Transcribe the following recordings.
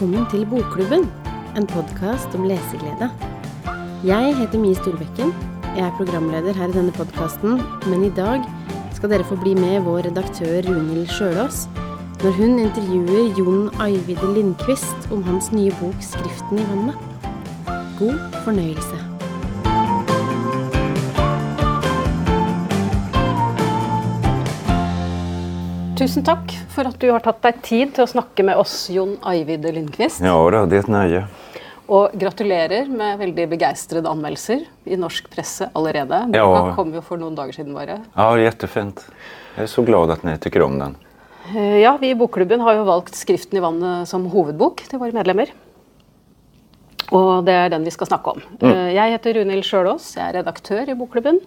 Velkommen til Bokklubben, en podkast om leseglede. Jeg heter Mie Storbekken. Jeg er programleder her i denne podkasten, men i dag skal dere få bli med vår redaktør Runhild Sjølås når hun intervjuer Jon Ajvide Lindqvist om hans nye bok 'Skriften i vannet'. God fornøyelse. Tusen takk for at du har tatt deg tid til å snakke med oss, Jon Ajvide Lindqvist. Ja, då, det är ett nöje. Og gratulerer med veldig begeistrede anmeldelser i norsk allerede. Boka Ja. kom jo for noen dager siden bare. Ja, är jättefint. Jag är så glad att ni tycker om den. Eh, Ja, vi i Bokklubben har jo valgt 'Skriften i vannet' som hovedbok til våre medlemmer. Og det er den vi skal snakke om. Eh, Jeg heter Runhild Sjølås, jeg er redaktør i Bokklubben.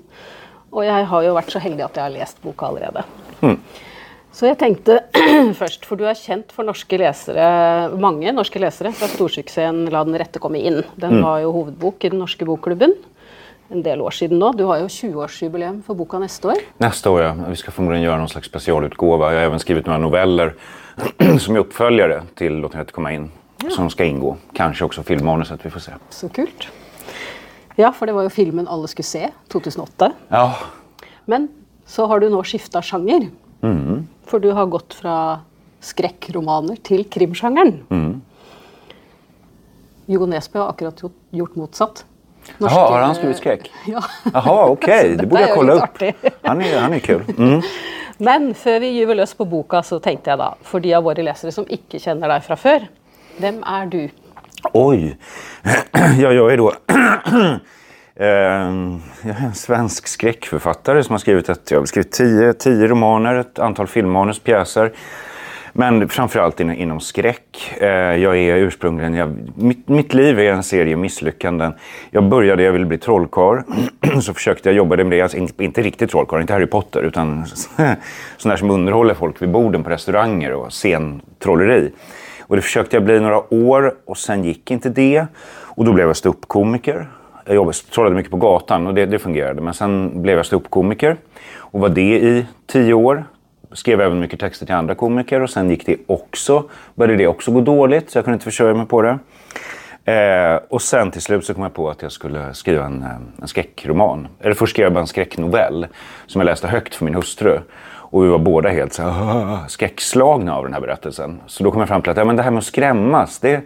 Og jeg har jo vært så heldig at jeg har lest boka allerede. Så jeg tenkte først, for du er kjent for norske lesere, mange norske lesere fra storsuksessen 'La den rette komme inn'. Den var jo hovedbok i den norske bokklubben en del år siden nå. Du har jo 20-årsjubileum for boka neste år. Nästa år, ja. Vi ska förmodligen göra någon slags specialutgåva. Jag har även skrivit några noveller som är uppföljare till Låt den rätt komma in. Som ska ingå. Kanske också filmmanuset, vi får se. Så kult. Ja, for det var jo filmen alle skulle se, 2008. Ja, Men så har du nå skifta sjanger. For du har gått fra skrekkromaner til krimsjangeren. Jo Nesbø har akkurat gjort, gjort motsatt. Norske- Jaha, har han skrivit skräck? Ja. Jaha, okej. Så Det borde jag kolla upp. Han är, han är kul. Mm. Men før vi gyver løs på boka, så tenkte jeg da, for de av våre lesere som ikke kjenner deg fra før, hvem er du? Oj. Ja, jag är då jag är Eh, en svensk skräckförfattare som har skrivit, ett, jag har skrivit tio, tio romaner, ett antal filmmanus, pjäser. Men framförallt in, inom skräck. Eh, jag är ursprungligen, jag, mitt, mitt liv är en serie misslyckanden. Jag började, jag ville bli trollkarl. Så försökte jag jobba med det, alltså inte, inte riktigt trollkarl, inte Harry Potter, utan sån där som underhåller folk vid borden på restauranger och scentrolleri. Och det försökte jag bli några år och sen gick inte det. Och då blev jag ståuppkomiker. Jag jobbade, trollade mycket på gatan och det, det fungerade. Men sen blev jag ståuppkomiker och var det i tio år. Skrev även mycket texter till andra komiker och sen gick det också, började det också gå dåligt så jag kunde inte försörja mig på det. Eh, och sen till slut så kom jag på att jag skulle skriva en, eh, en skräckroman. Eller först skrev jag bara en skräcknovell som jag läste högt för min hustru. Och vi var båda helt så här, skräckslagna av den här berättelsen. Så då kom jag fram till att ja, men det här med att skrämmas, det,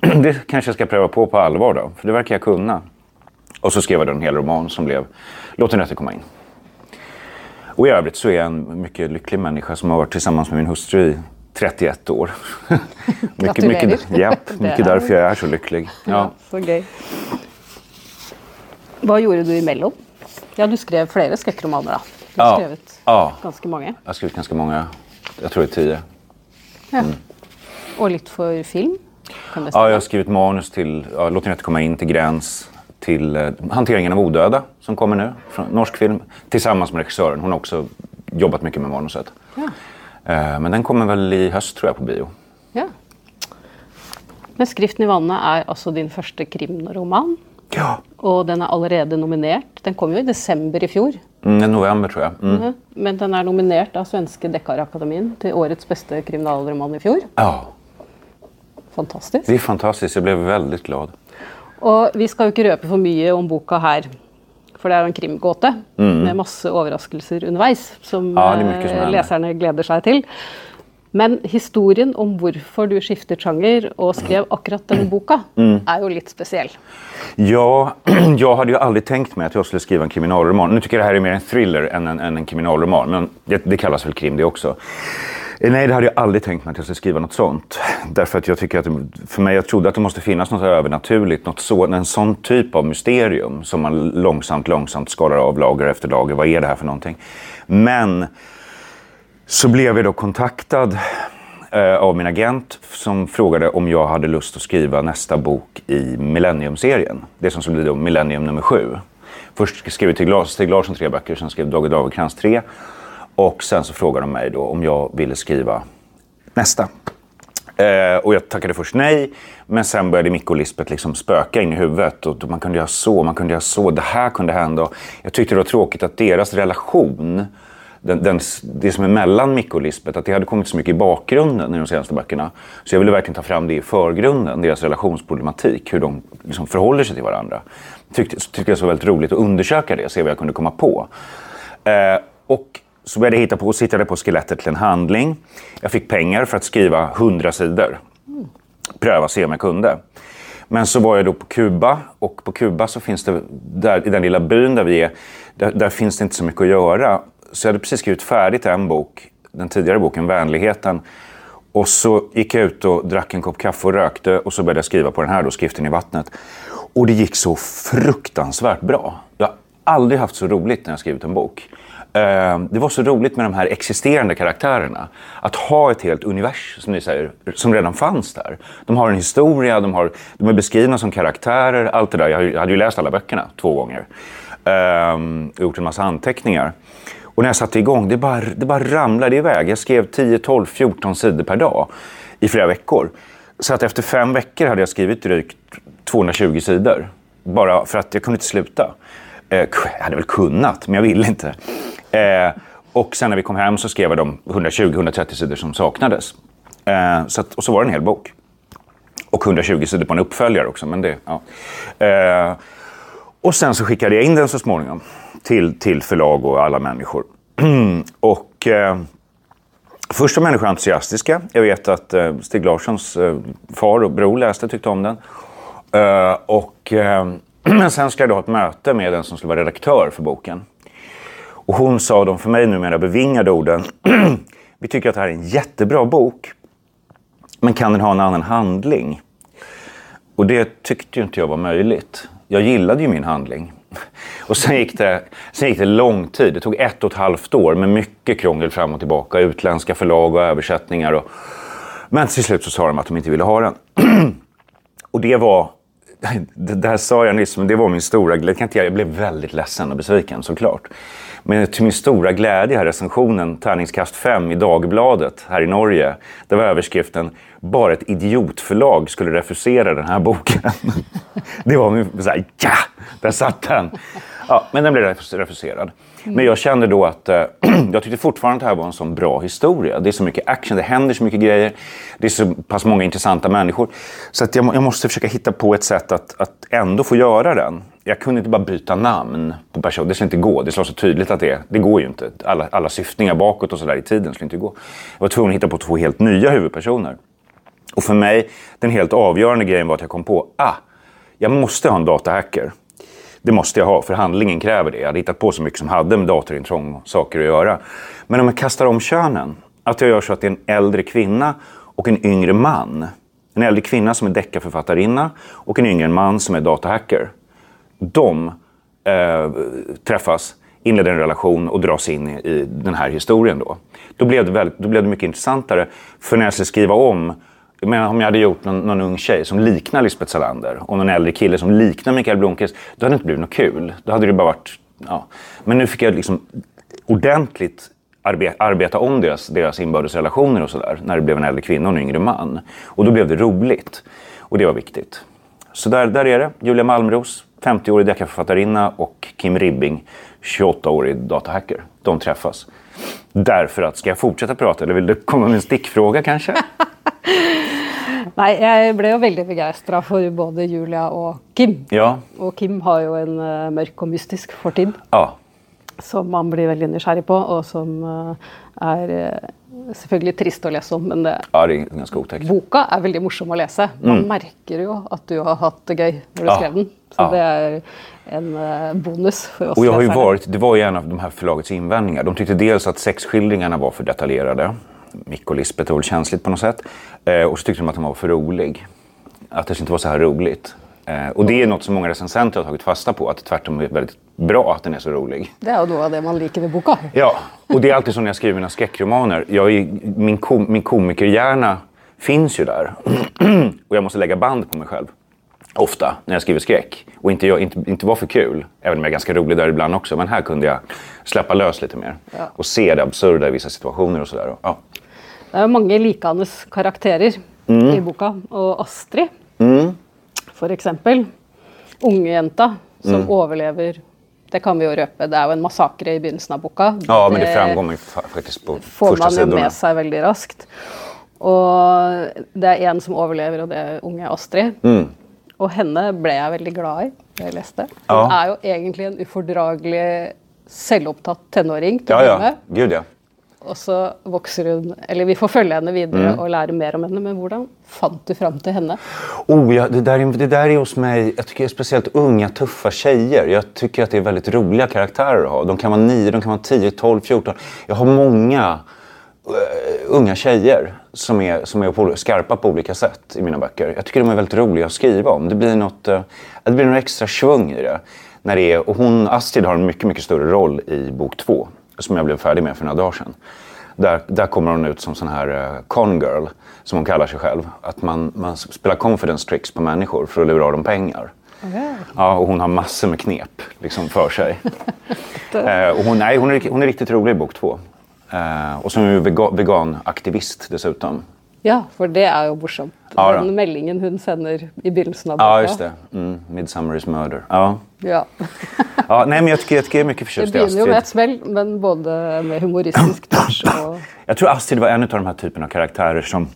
det kanske jag ska pröva på på allvar då. För det verkar jag kunna. Och så skrev jag då en hel roman som blev Låt den rätte komma in. Och i övrigt så är jag en mycket lycklig människa som har varit tillsammans med min hustru i 31 år. mycket, mycket, japp, mycket är- därför jag är så lycklig. Ja. Så gøy. Hva gjorde du imellom? Ja, du skrev flere skrekkromaner, da. Du har Ja. skrevet Ja. ganske mange. Jag har skrivit ganska många, jag tror det är tio. Ja. Og litt for film? Ja, jag har skrivit manus till ja, Låt den rätte komma in till Gräns, till eh, Hanteringen av odöda som kommer nu, från norsk film, tillsammans med regissören. Hon har också jobbat mycket med manuset. Ja. Eh, men den kommer väl i höst tror jag på bio. ja. Men 'Skriften i vannet' er altså din første krimroman. Ja. Og den er allerede nominert. Den kom jo i desember i fjor. Mm, november tror jag. Mm. Mhm. Men den er nominert av svenske Dekkarakademien til årets beste kriminalroman i fjor. Ja, Fantastisk. det är fantastiskt. Jag blev väldigt glad. Og vi skal jo ikke røpe for mye om boka her. For det er jo en krimgåte med masse overraskelser underveis som, Mm. Ja, som eh, leserne gleder seg til. Men historien om hvorfor du skiftet sjanger og skrev akkurat denne boka, Mm. er jo litt spesiell. Ja, jag hade ju aldrig tänkt mig att jag skulle skriva en kriminalroman. Nu tycker jag det här är mer en thriller än en, än en kriminalroman, men det, det kallas väl krim det också. Eh, nej, det hade jag aldrig tänkt mig att jag skulle skriva något sånt. Därför att jag tycker att, för mig, jag trodde att det måste finnas något övernaturligt, något så, en sån typ av mysterium som man långsamt, långsamt skalar av lager efter lager. Vad är det här för någonting? Men så blev jag då kontaktad eh, av min agent som frågade om jag hade lust att skriva nästa bok i Millennium-serien. Det som skulle bli då Millennium nummer sju. Först skrev jag Lars- Stig Larsson tre böcker, sen skrev David Lagercrantz tre. Och sen så frågade de mig då om jag ville skriva nästa. Eh, och jag tackade först nej, men sen började Micke och Lisbeth liksom spöka in i huvudet. Och man kunde göra så, man kunde göra så, det här kunde hända. Och jag tyckte det var tråkigt att deras relation den, den, det som är mellan Micke och Lisbeth, att det hade kommit så mycket i bakgrunden i de senaste böckerna. Så jag ville verkligen ta fram det i förgrunden, deras relationsproblematik, hur de liksom förhåller sig till varandra. Tyckte, tyckte jag så väldigt roligt att undersöka det, se vad jag kunde komma på. Eh, och så började jag hitta på, sittade på skelettet till en handling. Jag fick pengar för att skriva 100 sidor. Pröva se om jag kunde. Men så var jag då på Kuba och på Kuba så finns det, där, i den lilla byn där vi är, där, där, finns det inte så mycket att göra. Så jag hade precis skrivit färdigt en bok, den tidigare boken Vänligheten. Och så gick jag ut och drack en kopp kaffe och rökte och så började jag skriva på den här då, Skriften i vattnet. Och det gick så fruktansvärt bra. Jag har aldrig haft så roligt när jag skrivit en bok. Eh, det var så roligt med de här existerande karaktärerna. Att ha ett helt universum, som ni säger, som redan fanns där. De har en historia, de, har, de är beskrivna som karaktärer, allt det där. Jag hade ju läst alla böckerna två gånger. Um, gjort en massa anteckningar. Och när jag satte igång, det bara, det bara ramlade iväg. Jag skrev 10, 12, 14 sidor per dag i flera veckor. Så att efter fem veckor hade jag skrivit drygt 220 sidor. Bara för att jag kunde inte sluta. Eh, jag hade väl kunnat, men jag ville inte. Eh, och sen när vi kom hem så skrev jag de 120-130 sidor som saknades. Eh, så att, och så var det en hel bok. Och 120 sidor på en uppföljare också. Men det, ja. och sen så skickade jag in den så småningom till, till förlag och alla människor. och eh, först var människor entusiastiska. Jag vet att eh, Stig Larssons eh, far och bror läste och tyckte om den. Eh, och, eh, men sen skulle jag då ha ett möte med den som skulle vara redaktör för boken. Och hon sa de för mig numera bevingade orden. Vi tycker att det här är en jättebra bok. Men kan den ha en annan handling? Och det tyckte ju inte jag var möjligt. Jag gillade ju min handling. Och sen gick, det, sen gick det lång tid. Det tog ett och ett halvt år med mycket krångel fram och tillbaka. Utländska förlag och översättningar. Och... Men till slut så sa de att de inte ville ha den. och det var... Det där sa jag nyss, men det var min stora glädje. Jag blev väldigt ledsen och besviken såklart. Men till min stora glädje här recensionen, tärningskast 5 i Dagbladet här i Norge. Där var överskriften “Bara ett idiotförlag skulle refusera den här boken”. det var min så här, ja, där satt den. Ja, men den blev refuserad. Men jag kände då att eh, jag tyckte fortfarande att det här var en sån bra historia. Det är så mycket action, det händer så mycket grejer. Det är så pass många intressanta människor. Så att jag, jag måste försöka hitta på ett sätt att, att ändå få göra den. Jag kunde inte bara byta namn på personer. Det skulle inte gå. Det slår så tydligt att det, det går ju inte. Alla, alla syftningar bakåt och sådär i tiden skulle inte gå. Jag var tvungen att hitta på två helt nya huvudpersoner. Och för mig, den helt avgörande grejen var att jag kom på, ah, jag måste ha en datahacker. Det måste jag ha, för handlingen kräver det. Jag hade hittat på så mycket som hade med datorintrång och saker att göra. Men om jag kastar om könen, att jag gör så att det är en äldre kvinna och en yngre man. En äldre kvinna som är deckarförfattarinna och en yngre man som är datahacker. De eh, träffas, inleder en relation och dras in i, den här historien. Då, då, blev det väldigt, då blev det mycket intressantare. För när jag skulle skriva om men om jag hade gjort någon, någon ung tjej som liknar Lisbeth Salander och någon äldre kille som liknar Mikael Blomkvist, då hade det inte blivit något kul. Då hade det bara varit... Ja. Men nu fick jag liksom ordentligt arbe arbeta om deras, deras inbördes relationer och sådär. När det blev en äldre kvinna och en yngre man. Och då blev det roligt. Och det var viktigt. Så där, där är det. Julia Malmros, 50-årig deckarförfattarinna och Kim Ribbing, 28-årig datahacker. De träffas. Därför att, ska jag fortsätta prata eller vill du komma med en stickfråga kanske? Nej, jeg ble jo veldig begeistra for både Julia og Kim. Ja. Og Kim har jo en uh, mørk og mystisk fortid Ja. som man blir veldig nysgjerrig på, og som uh, er uh, selvfølgelig trist å lese om, men det, ja, det är ganska otäckt. boka er veldig morsom å lese. Man merker jo at du har hatt det gøy når du Ja. skrev den. Så det er en bonus for oss Och jag har ju varit, det var ju en av de här förlagets invändningar. De tyckte dels att sexskildringarna var för detaljerade. Micke och Lisbeth väl känsligt på något sätt. Eh, och så tyckte de att den var för rolig. Att det inte var så här roligt. Eh, och det är något som många recensenter har tagit fasta på. Att det tvärtom är väldigt bra att den är så rolig. Det noe av det man liker ved boka. Ja, och det är alltid så när jag skriver mina skräckromaner. Jag är, min, kom, min komikerhjärna finns ju där. och jag måste lägga band på mig själv. Ofta när jag skriver skräck. Och inte, jag, inte, inte vara för kul. Även om jag är ganska rolig där ibland också. Men här kunde jag släppa lös lite mer. Ja. Och se det absurda i vissa situationer och sådär. Ja. Det er jo mange likende karakterer i boka. Og Astrid, for eksempel. Unge jenta som overlever Det kan vi jo røpe. Det er jo en massakre i begynnelsen av boka. Ja, men det framgår ju fa- faktiskt på får man jo med seg veldig raskt. Og det er en som overlever, og det er unge Astrid. Mm. Og henne ble jeg veldig glad i da jeg leste. Hun Ja. er jo egentlig en ufordragelig selvopptatt tenåring til Ja, ja. Gud ja. Og så vokser hun Eller vi får følge henne videre Mm. og lære mer om henne, men hvordan fant du fram til henne? Oh, ja, det, där är, det där är hos mig, jag tycker speciellt unga tuffa tjejer. Jag tycker att det är väldigt roliga karaktärer att ha. De kan vara 9, de kan vara 10, 12, 14. Jag har många eh, unga tjejer som är, som är på, skarpa på olika sätt i mina böcker. Jag tycker de är väldigt roliga att skriva om. Det blir något, eh, det blir något extra svung i det. När det är, och hon, Astrid har en mycket, mycket större roll i bok två som jag blev färdig med för några dagar sedan. Där, där kommer hon ut som sån här uh, con girl, som hon kallar sig själv. Att man, man spelar confidence tricks på människor för att lura dem pengar. Ja, och hon har massor med knep liksom, för sig. eh, och hon, nej, hon, är, hon är riktigt rolig i bok två. Eh, och så är hon veganaktivist dessutom. Ja, for det er jo morsomt. Ja. Den meldingen hun sender i begynnelsen av boka. Ja, just det. Mm, Midsummer is murder. Ja. Ja. Ja, nej, men jag tycker, jag tycker jag är mycket Det förtjust i begynner jo med et Astrid. smell, men både med humoristisk touch og Jag tror Astrid var en av de här typen av karaktärer som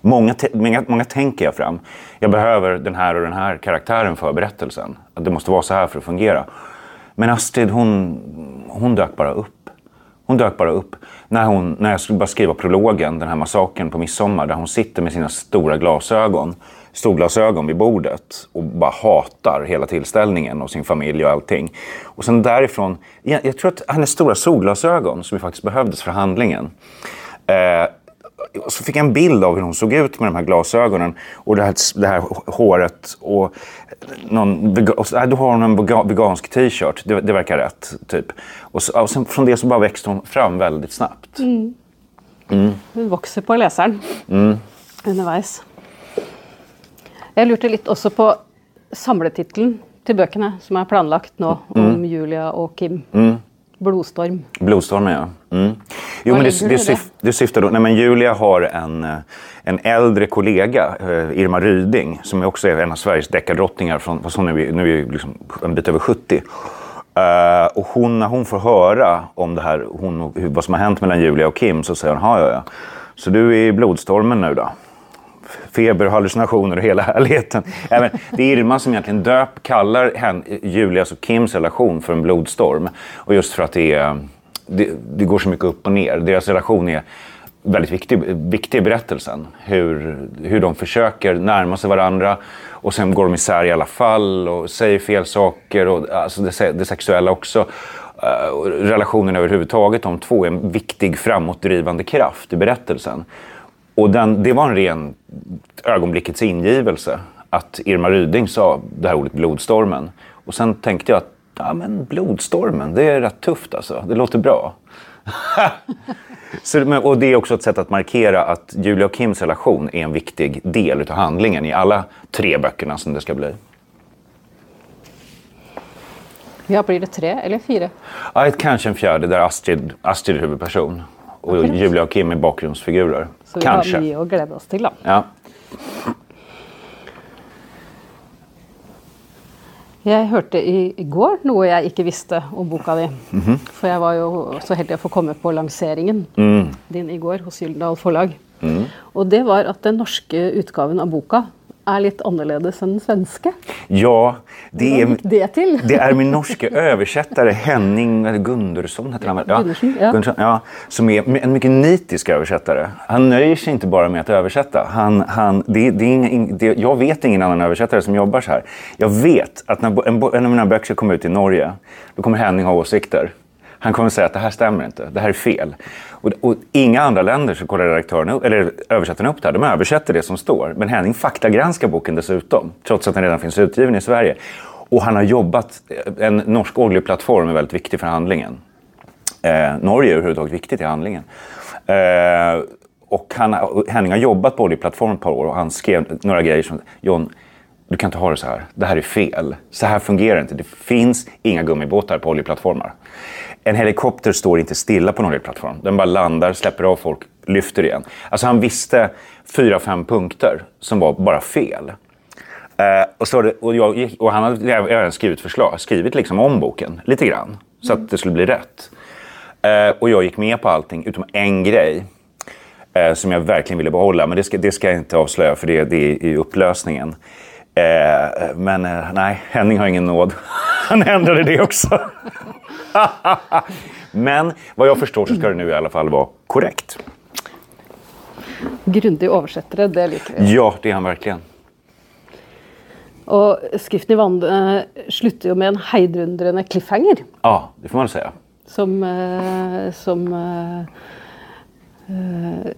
många, många, många tänker jag fram. Jag behöver den här och den här karaktären för berättelsen. Att det måste vara så här för att fungera. Men Astrid, hon, hon dök bara upp. Hon dök bara upp. När, hon, när jag skulle bara skriva prologen, den här massakern på midsommar, där hon sitter med sina stora glasögon, solglasögon vid bordet och bara hatar hela tillställningen och sin familj och allting. Och sen därifrån, jag, jag tror att hennes stora solglasögon, som ju faktiskt behövdes för handlingen, eh, så fick jag en bild av hur hon såg ut med de här glasögonen och det här, det här håret. Och någon, och så, nej, då har hon en vega- vegansk t-shirt, det, det verkar rätt. Typ. Och, så, och sen från det så bara växte hon fram väldigt snabbt. Hun vokser på leseren underveis. Jeg lurte litt også på samletittelen til bøkene som er planlagt nå, om Julia og Kim. Blodstorm. Blodstormen, ja. Mm. Jo, men du det? syf, det syftar då... Nej, men Julia har en, eh, en äldre kollega, eh, Irma Ryding, som också är en av Sveriges deckardrottningar. Från, fast hon är, nu är ju liksom en bit över 70. Eh, och hon, när hon får höra om det här, hon, vad som har hänt mellan Julia och Kim, så säger hon, "Ja, ja, ja. Så du är i blodstormen nu då? Feber, hallucinationer och hela härligheten. Även, det är Irma som egentligen döp, kallar hen, Julias alltså och Kims relation för en blodstorm. Och just för att det, är, det, det går så mycket upp och ner. Deras relation är väldigt viktig, viktig i berättelsen. Hur, hur de försöker närma sig varandra och sen går de isär i alla fall och säger fel saker. Och, alltså det, det sexuella också. Uh, relationen överhuvudtaget, de två, är en viktig framåtdrivande kraft i berättelsen. Och den, det var en ren ögonblickets ingivelse att Irma Ryding sa det här ordet blodstormen. Och sen tänkte jag att ja, men blodstormen, det är rätt tufft alltså. Det låter bra. Så, och det är också ett sätt att markera att Julia och Kims relation är en viktig del av handlingen i alla tre böckerna som det ska bli. Ja, blir det tre eller fire? Ja, ett, kanske en fjärde där Astrid, Astrid är huvudperson och. Julia och Kim är bakgrundsfigurer. Så vi kanske. har mye å glede oss til, da. Ja. Jeg hørte i, i går noe jeg ikke visste om boka di. Mhm. For jeg var jo så heldig å få komme på lanseringen Mm. din i går hos Gyldendal Forlag. Og det var at den norske utgaven av boka litt annerledes enn den svenske. ja, det är... det? Det är min norske översättare Henning Gundersson, heter han? Gundersen, ja. Gundersson, ja. Som är en mycket nitisk översättare. Han nöjer sig inte bara med att översätta. Han, han, det, det är ingen, det, jag vet ingen annan översättare som jobbar så här. Jag vet att när en, en av mina böcker komma ut i Norge, då kommer Henning ha åsikter. Han kommer säga att det här stämmer inte, det här är fel. Och, och inga andra länder så kollar redaktören upp, eller översättaren upp det här. De översätter det som står. Men Henning faktagranskar boken dessutom, trots att den redan finns utgiven i Sverige. Och han har jobbat, eh, en norsk oljeplattform är väldigt viktig för handlingen. Eh, Norge är överhuvudtaget viktigt i handlingen. Eh, och han, Henning har jobbat på oljeplattformen ett par år och han skrev några grejer som John, du kan inte ha det så här. Det här är fel. Så här fungerar det inte. Det finns inga gummibåtar på oljeplattformar. En helikopter står inte stilla på en oljeplattform. Den bara landar, släpper av folk, lyfter igen. Alltså han visste fyra, fem punkter som var bara fel. Eh, och, så, och, jag, och han hade även skrivit förslag, skrivit liksom om boken lite grann. Så att det skulle bli rätt. Eh, och jag gick med på allting utom en grej. Eh, som jag verkligen ville behålla. Men det ska, det ska jag inte avslöja för det, det är i upplösningen. Men nej, Henning har ingen nåd. Han ändrade det också. men vad jag förstår så ska det nu i alla fall vara korrekt. Grundig oversettere, det liker vi. Ja, det är han verkligen. Og 'Skriften i vannet' slutter jo med en heidundrende cliffhanger. Ja, det får man säga. Som, eh, som eh, eh,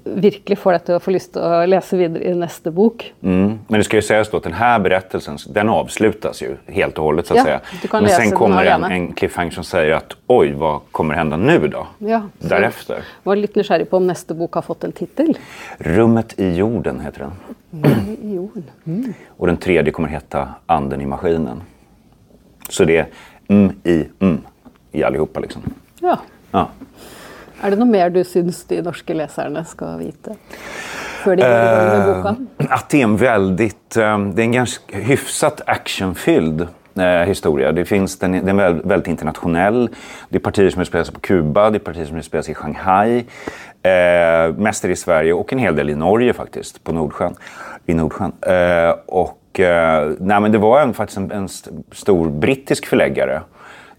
virkelig får deg til å få lyst til å lese videre i neste bok. Mm. Men det ska ju sägas då att den här berättelsen, den avslutas ju helt och hållet så att Ja, säga. Men läsa sen kommer en, en cliffhanger som säger att oj, vad kommer hända nu då? Ja, Därefter. Var litt nysgjerrig på om neste bok har fått en tittel. Rummet i jorden heter den. I jorden. Och den tredje kommer heta Anden i maskinen. Så det är mm i mm i allihopa liksom. Ja. Ja. Er det noe mer du syns de norske leserne skal vite? Før de med? Eh, Att det är en väldigt, eh, det är en ganska hyfsat actionfylld eh, historia. Det finns, den, är, den är väl- väldigt internationell. Det är partier som utspelar sig på Kuba, det är partier som utspelar sig i Shanghai. Eh, mest är i Sverige och en hel del i Norge faktiskt, på Nordsjön. I Nordsjön. Eh, och, eh, nej, men det var en, faktiskt en, en st- stor brittisk förläggare.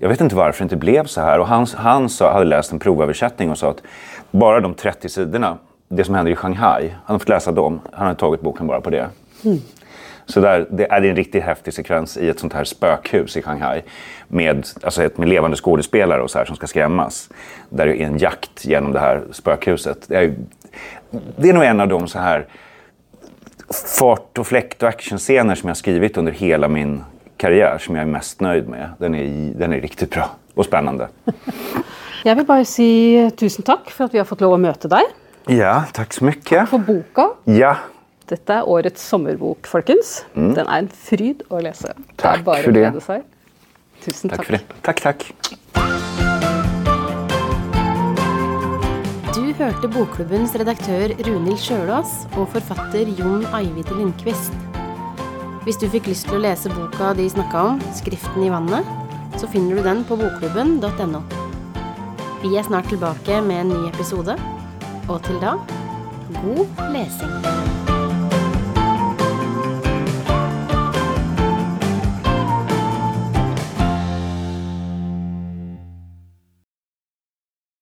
Jag vet inte varför det inte blev så här. Och han, han sa, hade läst en provöversättning och sa att bara de 30 sidorna, det som händer i Shanghai, han hade fått läsa dem. Han hade tagit boken bara på det. Så där, det är en riktigt häftig sekvens i ett sånt här spökhus i Shanghai. Med, alltså ett, med levande skådespelare och så här som ska skrämmas. Där det är en jakt genom det här spökhuset. Det är, det är nog en av de så här fart och fläkt och actionscener som jag skrivit under hela min karriär som jag är mest nöjd med. Den är, den är riktigt bra och spännande. Jeg vil bare si tusen takk for at vi har fått lov å møte deg. Ja, tack så mycket. For boka. Ja, Dette er årets sommerbok, folkens. Den er en fryd det Mm. Takk er bare for å det. Tusen tack takk. för det. Tack, tack. Du hørte Bokklubbens redaktør Runhild Sjølås og forfatter Jon Eivide Lindqvist. Hvis du fikk lyst til å lese boka de snakka om, 'Skriften i vannet', så finner du den på bokklubben.no. Vi er snart tilbake med en ny episode, og til da god lesing.